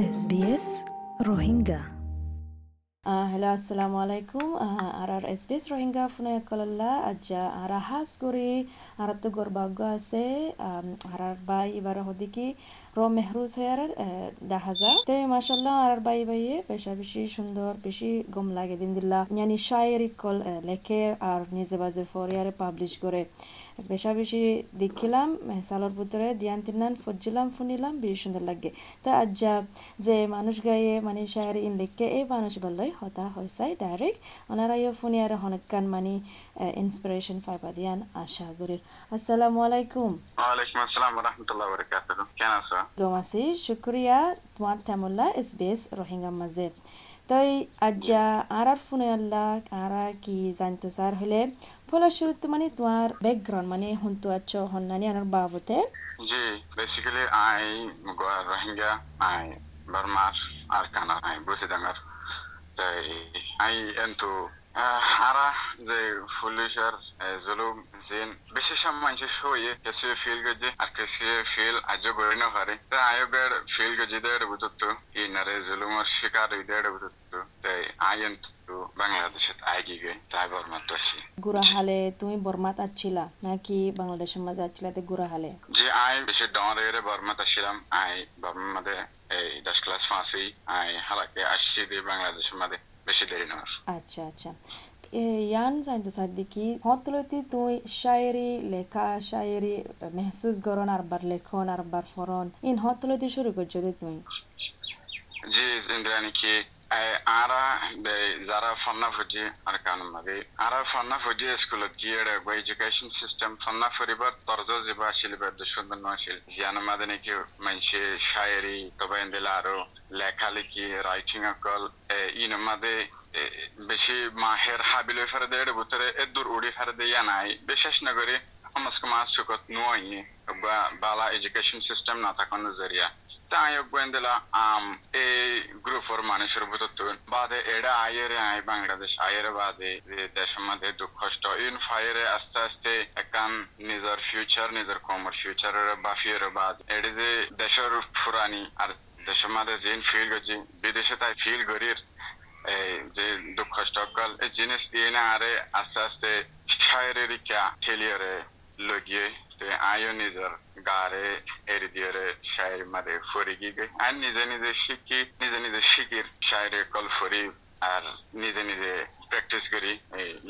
SBS Rohingya hello আসসালামু আলাইকুম আর আর এস বিএস রোহিঙ্গা ফোনে কলল্লা আজ্জা আর হাস করে আর তো গর্ভাগ্য আছে আর আর বাই এবার হদিকি রো মেহরুজ হয়ে আর দেখা যা তো মাসাল্লাহ আর বাই বাইয়ে বেশা বেশি সুন্দর বেশি গম লাগে দিন দিল্লা ইয়ানি শায়েরি কল লেখে আর নিজে বাজে ফরিয়ারে পাবলিশ করে বেশা বেশি দেখিলাম সালোর ভিতরে দিয়ান তিনান ফজিলাম ফুনিলাম বেশি সুন্দর লাগে তা আজ্জা যে মানুষ গায়ে মানে শায়েরি ইন লেখকে এই মানুষ বললাই হতা হয়েছে ডাইরেক্ট ওনারা ইয়ে ফোনে আর হনকান মানে ইন্সপিরেশন পাইবা দিয়ান আশা করি আসসালামু আলাইকুম। ওয়ালাইকুম আসসালাম রাহমাতুল্লাহ বারাকাতুহু কেন আছো? গোমাসি শুক্রিয়া তোমার টামুল্লা এস বিএস রোহিঙ্গা মাঝে তই আজ্জা আর আর ফোনে আল্লাহ আর কি জানতো স্যার হলে? ফলশ্রুতি মানে তোমার ব্যাকগ্রাউন্ড মানে হুন্তু আছো হন্নানি আর বাবতে। জি বেসিক্যালি আই রোহিঙ্গা আই বার্মার আর কানা আই বুসিদাঙ্গার তাই আই এন্তু হারা যে পুলিশের জুলুম জিন বেশি সব মানুষ সইয়ে কেসে ফিল গজে আর কেসে ফিল আজ গড়ি না পারে। তা আয়োগের ফিল গজে দেড় বুঝতো ইনারে জুলুমের শিকার দেড় বুঝতো তাই বাংলাদেশে গে তাই বর্মাত আসি গুরাহালে তুমি বর্মাত আছিলা নাকি বাংলাদেশের মাঝে আছিলা তে গুরাহালে যে আই বেশি ডরে বর্মাত আসছিলাম আই মধ্যে এই দশ ক্লাস ফাঁসি হালাকে আসছি দিয়ে বাংলাদেশের মধ্যে বেশি দেরি না আচ্ছা আচ্ছা। ইয়ান জানতো সাদিকি হতলতি তুই শায়েরি লেখা শায়েরি মেহসুস গরন আরবার লেখন আরবার ফরন ইন হতলতি শুরু করছ তুই। জি ইন্দ্রানি কি আরা যারা ফন্না ফুজি আর কানুন মাগে আরা ফন্না ফুজি স্কুলত গিয়ে বা এডুকেশন সিস্টেম ফন্না ফুরিবার তরজ জিবা শিলিবার সুন্দর নছিল জিয়ান মাদে নাকি মানসে শায়েরি তবে এন্দিলা আরও লেখালেখি রাইটিং অকল ইন মাদে বেশি মাহের হাবিলে ফেরে দেড় ভিতরে এ দূর উড়ি ফেরে দিয়ে নাই বিশেষ নগরে আমাকে মাস সুকত নয় বা বালা এডুকেশন সিস্টেম না থাকানোর জরিয়া তাই গোয়েন্দেলা আম এই গ্রুপর মানুষের ভিতর বাদে এডা আয়েরে আই বাংলাদেশ আয়ের বাদে দেশের মধ্যে দুঃখ আস্তে আস্তে একান নিজের ফিউচার নিজের কমর ফিউচারের বাফিয়ের বাদ এডে যে দেশের ফুরানি আর দেশের মধ্যে জিন ফিল গজি বিদেশে তাই ফিল গরির যে দুঃখ সকল এই জিনিস দিয়ে না আরে আস্তে আস্তে শায়ের ঠেলিয়ারে লগিয়ে আয়ো নিজের গারে এর দিয়ে শায়ের মাঝে ফরি গিয়ে আর নিজে নিজে শিখি নিজে নিজে শিখির শায়ের কল ফরি আর নিজে নিজে প্র্যাকটিস করি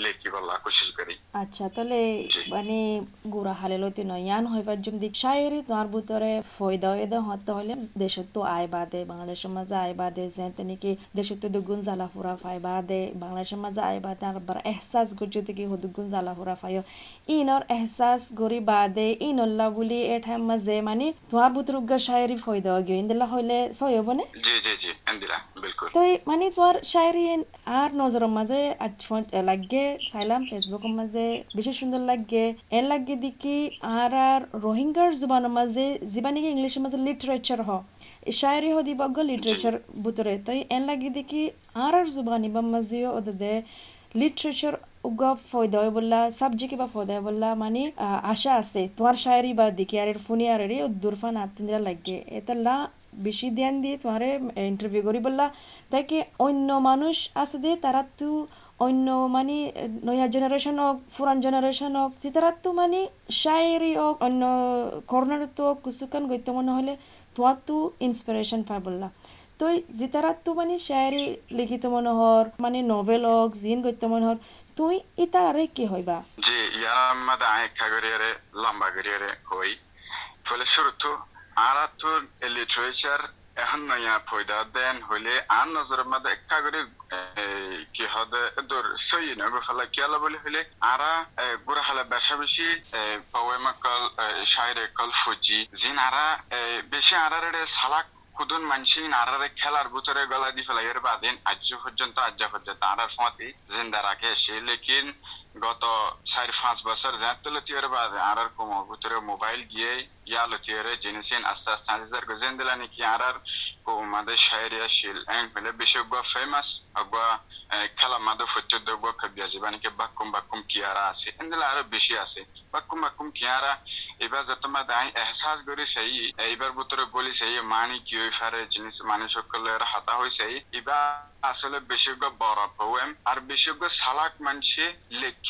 লেখি বলা কোশিশ করি। আচ্ছা তাহলে মানে গুড়া হালে লইতে নয় ইয়ান হইবার জম দিক শায়েরি তোমার ভিতরে ফয়দা হইদা হতে হলে দেশত তো আয় বাদে বাংলাদেশের মাঝে আয় বাদে যে তেনিকে দেশত তো দুগুণ জ্বালা ফুরা ফাই বাদে বাংলাদেশের মাঝে আয় বাদে আর এহসাস গজ্জ থেকে দুগুণ জ্বালা ফুরা ফাইও ইনর এহসাস গরি বাদে ইনল্লা গুলি এ ঠাইম মাঝে মানে তোমার ভিতর উগ্গা শায়েরি ফয়দা গিয়ে ইন্দিলা হইলে সই হবনে জি জি জি ইন্দিলা বিলকুল। তো মানে তোমার শায়েরি আর নজরের মাঝে লাগে চাইলাম ফেসবুকের মাঝে বেশি সুন্দর লাগে। এর লাগে দেখি আর আর রোহিঙ্গার জুবানের মাঝে যিবা নাকি ইংলিশের মাঝে লিটারেচার হ। শায়েরি হ দিবগ লিটারেচার ভিতরে তাই এন লাগে দেখি আর আর জুবানি বা মাঝেও ওদের লিটারেচার উগা ফয়দা হয় বললা সাবজেক্ট বা ফয়দা হয় বললা মানে আশা আছে। তোমার শায়েরি বা দিকে আর ফুনি আর রে দুরফান আত্মীয় লাগে। এতাল্লা বেশি ধ্যান দিয়ে তোমারে ইন্টারভিউ করি বললা। তাই কি অন্য মানুষ আছে দে, তারা তো অন্য মানে নয়া জেনারেশন হোক, পুরান জেনারেশন হোক যে তো মানে শায়েরি হোক, অন্য কর্নার তো কুসুকান গইতে মনে হলে তোমার তো ইন্সপিরেশন পাই বললা তো যে তারা তো মানে শায়েরি লিখিত মনোহর মানে নভেল হোক, জিন গইতে মনোহর, তুই ইতা আরে কি হইবা? জি, ইয়ার মধ্যে আয়েখা গরিয়ারে লম্বা গরিয়ারে হই। ফলে শুরু লিটারেচার এখন নয়া ফয়দা দেন হইলে আন নজরের মধ্যে একটা করে কি হদে দূর সই নগো বলে হইলে আরা হালা বেশা বেশি পাওয়েমা কল ফুজি জিন আরা বেশি আরারে সালাক কুদুন মানসি নারারে খেলার ভিতরে গলা দি ফেলাই এর বাদিন আজ পর্যন্ত আজ পর্যন্ত আরার ফতি জিন্দা রাখে সে লেকিন গত চার পাঁচ বছর যাতে লতিয়রে বাদে আর আর কম ভিতরে মোবাইল গিয়ে ইয়া লতিয়রে জিনিসিন আস্তে আস্তে। আজিজার গজেন দিলা নাকি আর আর কো মাদে শায়রিয়া শিল পেলে বিশেষজ্ঞ ফেমাস আগবা খেলা মাদে ফচ্ছে দগব কবিয়া জীবানিকে বাক্কুম বাক্কুম কিয়ারা আছে এন্দিলা আরও বেশি আছে বাক্কুম বাক্কুম কিয়ারা এবার যত মাদে আই এহসাস করি সেই এইবার ভিতরে বলি সেই মানি কি ওই ফারে জিনিস মানুষ সকলের হাতা হয়েছে এবার আসলে বিশেষজ্ঞ বড় পোয়েম আর বিশেষজ্ঞ সালাক মানুষে লেখে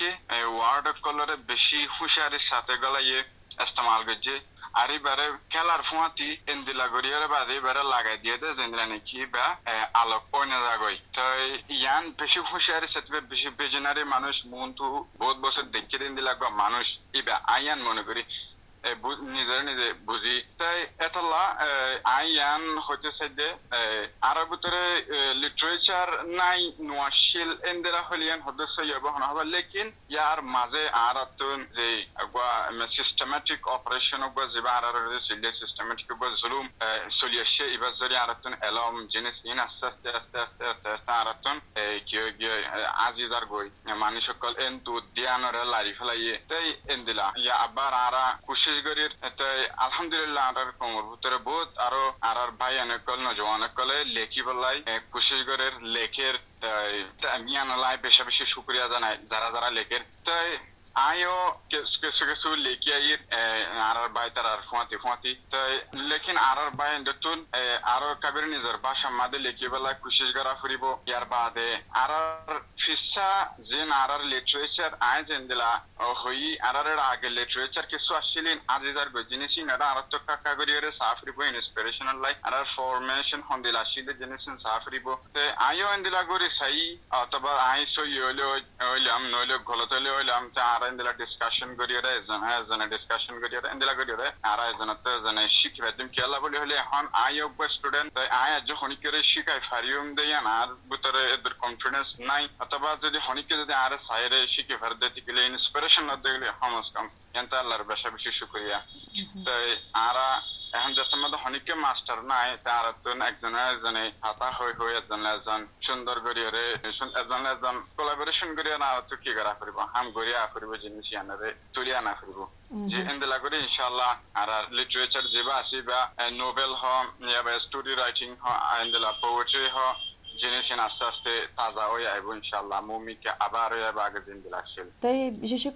ওয়ার্ড কলরে বেশি হুঁশিয়ারির সাথে গলাইয়ে ইস্তেমাল করছে। আর এবারে খেলার ফুঁয়াতি এন্দিলা গড়িয়ারে বাদে এবারে লাগাই দিয়ে দে যেন্দ্রা নাকি বা আলোক অন্য জাগই তো ইয়ান বেশি হুঁশিয়ারি সাথে বেশি বেজনারি মানুষ মন্তু বহুত বছর দেখে দিলা মানুষ। ইবা আয়ান মনে করি। নিজের নিজে বুঝি। তাই এতলা আইয়ান হইতে সাইডে আরব ভিতরে লিটারেচার নাই, নোয়াশিল এন্দেরা হলিয়ান সদস্য ইয়াব হনা। হবা লেকিন ইয়ার মাঝে আর যে সিস্টেমেটিক অপারেশন গো জিবা আর আর সিলে সিস্টেমেটিক গো জুলুম আসছে এবার যদি আর আতুন এলম জিনিস ইন আস্তে আস্তে আস্তে আস্তে আস্তে আস্তে আর আতুন কি আজিজার গই। মানুষ সকল এন তু দিয়ানরে লারি ফেলাইয়ে। তাই এন্দিলা ইয়া আবার আরা খুশি বিশেষ করে আলহামদুলিল্লাহ আটার কমর ভিতরে বহুত আরও আর ভাই অনেক অনেকল অনেক কলে লেখি বলাই। কোশিশ করে লেখের লাই বেশা বেশি শুক্রিয়া জানাই, যারা যারা লেখের, তাই লেখি আই আর বাই তার আর ফুয়াতি ফুয়াতি তো লেকিন আর বাই দেখুন আর কাবির নিজের ভাষা মাদে লেখি বেলা কুশিস করা ফুরিব ইয়ার বাদে আর ফিসা যেন আর লিটারেচার আই যেন দিলা হই আর আগে লিটারেচার কিছু আসছিলেন আজিজার গজিনিসি নারা আর তো কাকা গরিয়রে সাফরিব ইন্সপিরেশনাল লাইক আর ফরমেশন হন্দিলা আসিলে জিনিসিন সাফরিব তে আইও এন্দিলা গরি সাই অথবা আই সই হইলে হইলাম নইলে গলত হইলে হইলাম তা আর এন্দিলা ডিসকাশন করিয়রে এজন এজনে ডিসকাশন করিয়রে এন্দিলা করিয়রে আর এজনতে এজনে শিখবে তুমি কেলা বলি হলে এখন আই অব স্টুডেন্ট আই আজ হনিকরে শিখাই ফারিউম দেয়ান আর ভিতরে এদের কনফিডেন্স নাই অথবা যদি হনিকে যদি আর সাইরে শিখে ফার দিতে গেলে ইন্সপিরেশন না দিলে হমস কম এন্তা আল্লাহর বেশা বেশি শুকরিয়া তো আরা এখন যত মধ্যে অনেকে মাস্টার নাই তার একজন এজনে হাতা হই হই এজন এজন সুন্দর করিয়রে এজন এজন কোলাবোরেশন করিয়া না তো কি করা করিব হাম করিয়া করিব জিনিস আনারে তুলিয়া না করিব যে এন্দেলা করে ইনশাআল্লাহ আর লিটারেচার যেবা আসি বা নোবেল হ স্টোরি রাইটিং হ এন্দেলা পোয়েট্রি হ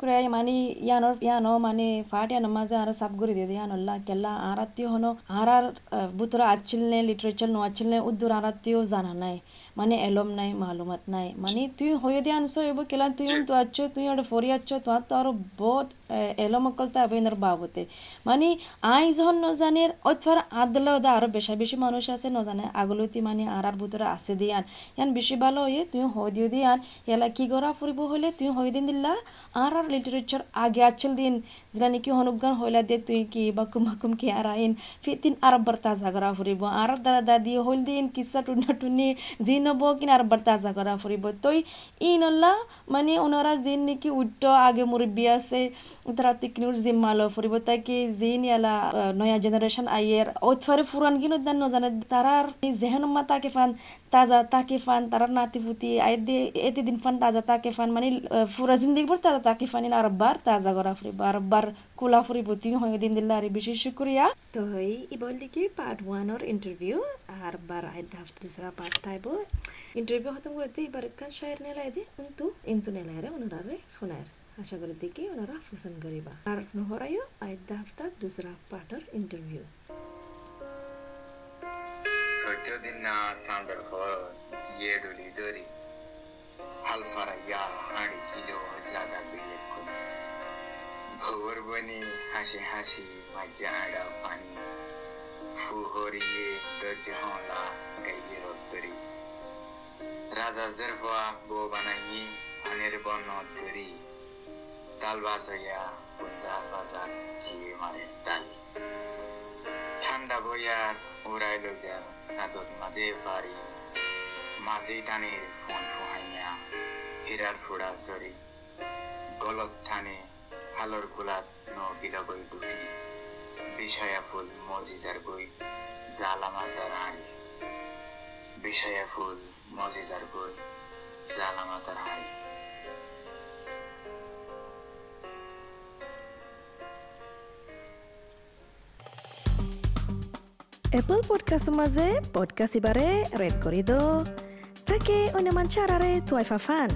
করে মানে ইয়ানোর ইয়ানো ফাট ইয়ানো, মাঝে আর সাব করে দিয়ে ইয়ানল্লা কেলা আরাত্তীয় হনো আর আর বুতরা আচ্ছিল নে নো উদ্দুর আরাত্তীয় জানা নাই মানে এলম নাই, মালুমাত নাই। মানে তুই হয়ে দিয়ে আনছো এবার কেলা, তুই তো আচ্ছ, তুই ওটা ফরি আচ্ছ তোমার তো আরও বহুত এলমকলতা আবেনের বাবতে। মানে আই যখন নজানের অথবার আদলে ওদা আরও বেশা বেশি মানুষ আছে, নজানে আগলতি মানে আর আর ভিতরে আছে দিয়ান। ইয়ান বেশি ভালো হয়ে তুই হয়ে দিও দিয়ান। এলা কি করা ফুরিব হলে তুই হয়ে দিন দিল্লা। আর আর লিটারেচার আগে আচল দিন। যেটা নাকি হনুজ্ঞান হইলা দে, তুই কি বাকুম বাকুম কি আর আইন ফিতিন আর বার তাজা করা ফুরিব আর দাদা দাদি হইল দিন কিসা টুনা টুনি। জি নব কিনা আর বার তাজা করা ফুরিব তই ইনল্লা মানে ওনারা জিন নাকি উঠ্ট আগে মুরব্বী আছে। তারা তিকনুর জিম্মালো ফুরিব তাকে জিন ইয়ালা নয়া জেনারেশন আইয়ের ওইফারে ফুরান কিনো দেন নজানে, তারার জেহেন মা তাকে ফান, তাজা তাকে ফান, তারার নাতি ফুতি আয় দে, এতে দিন ফান তাজা তাকে ফান মানে ফুরা জিন্দিগি ভর তাজা তাকে ফান আর বার তাজা করা ফুরিব আর বার কুলা ফুরিব তুই হয়ে দিন দিল্লা আরে বেশি শুক্রিয়া। তো হই ই বল দেখি পার্ট ওয়ানের ইন্টারভিউ আর বার আয় দাফ দুসরা পার্ট তাইব। ইন্টারভিউ খতম করতে এবার কান শায়ের নেলাই দে, কিন্তু, ইন্তু নেলাই রে ওনারা শোনায় করি দেখি ওনারা পছন্দ করিবা আর নহরাইও আইদা হাফতার দুসরা পার্টর ইন্টারভিউ সহ্য দিন না দরি হালফারা ইয়া হাঁড়ি কিলো জাগা দুই এক কোনি ভোর বনি হাসি হাসি মাজা আড়া ফানি ফুহরিয়ে দর্জ হলা, গাইয়ে রক্তরি রাজা জরফা বো বানাই অনের বনত করি তাল বাজাইয়া পঞ্চাশ বাজার চিয়ে মারের তাল ঠান্ডা বইয়ার উড়াই লইজার সাদত মাঝে বাড়ি মাঝি টানের ফোন ফুহাইয়া হীরার ফুড়া সরি গলত ঠানে হালর গোলাত ন গিলা বই বিষয়া ফুল মজিজার বই জালামা তার হাড়ি বিষয়া ফুল মজিজার বই জালামা তার হাড়ি Apple Podcast maze podcast ibare red korido. Take onaman charare tuai fafan.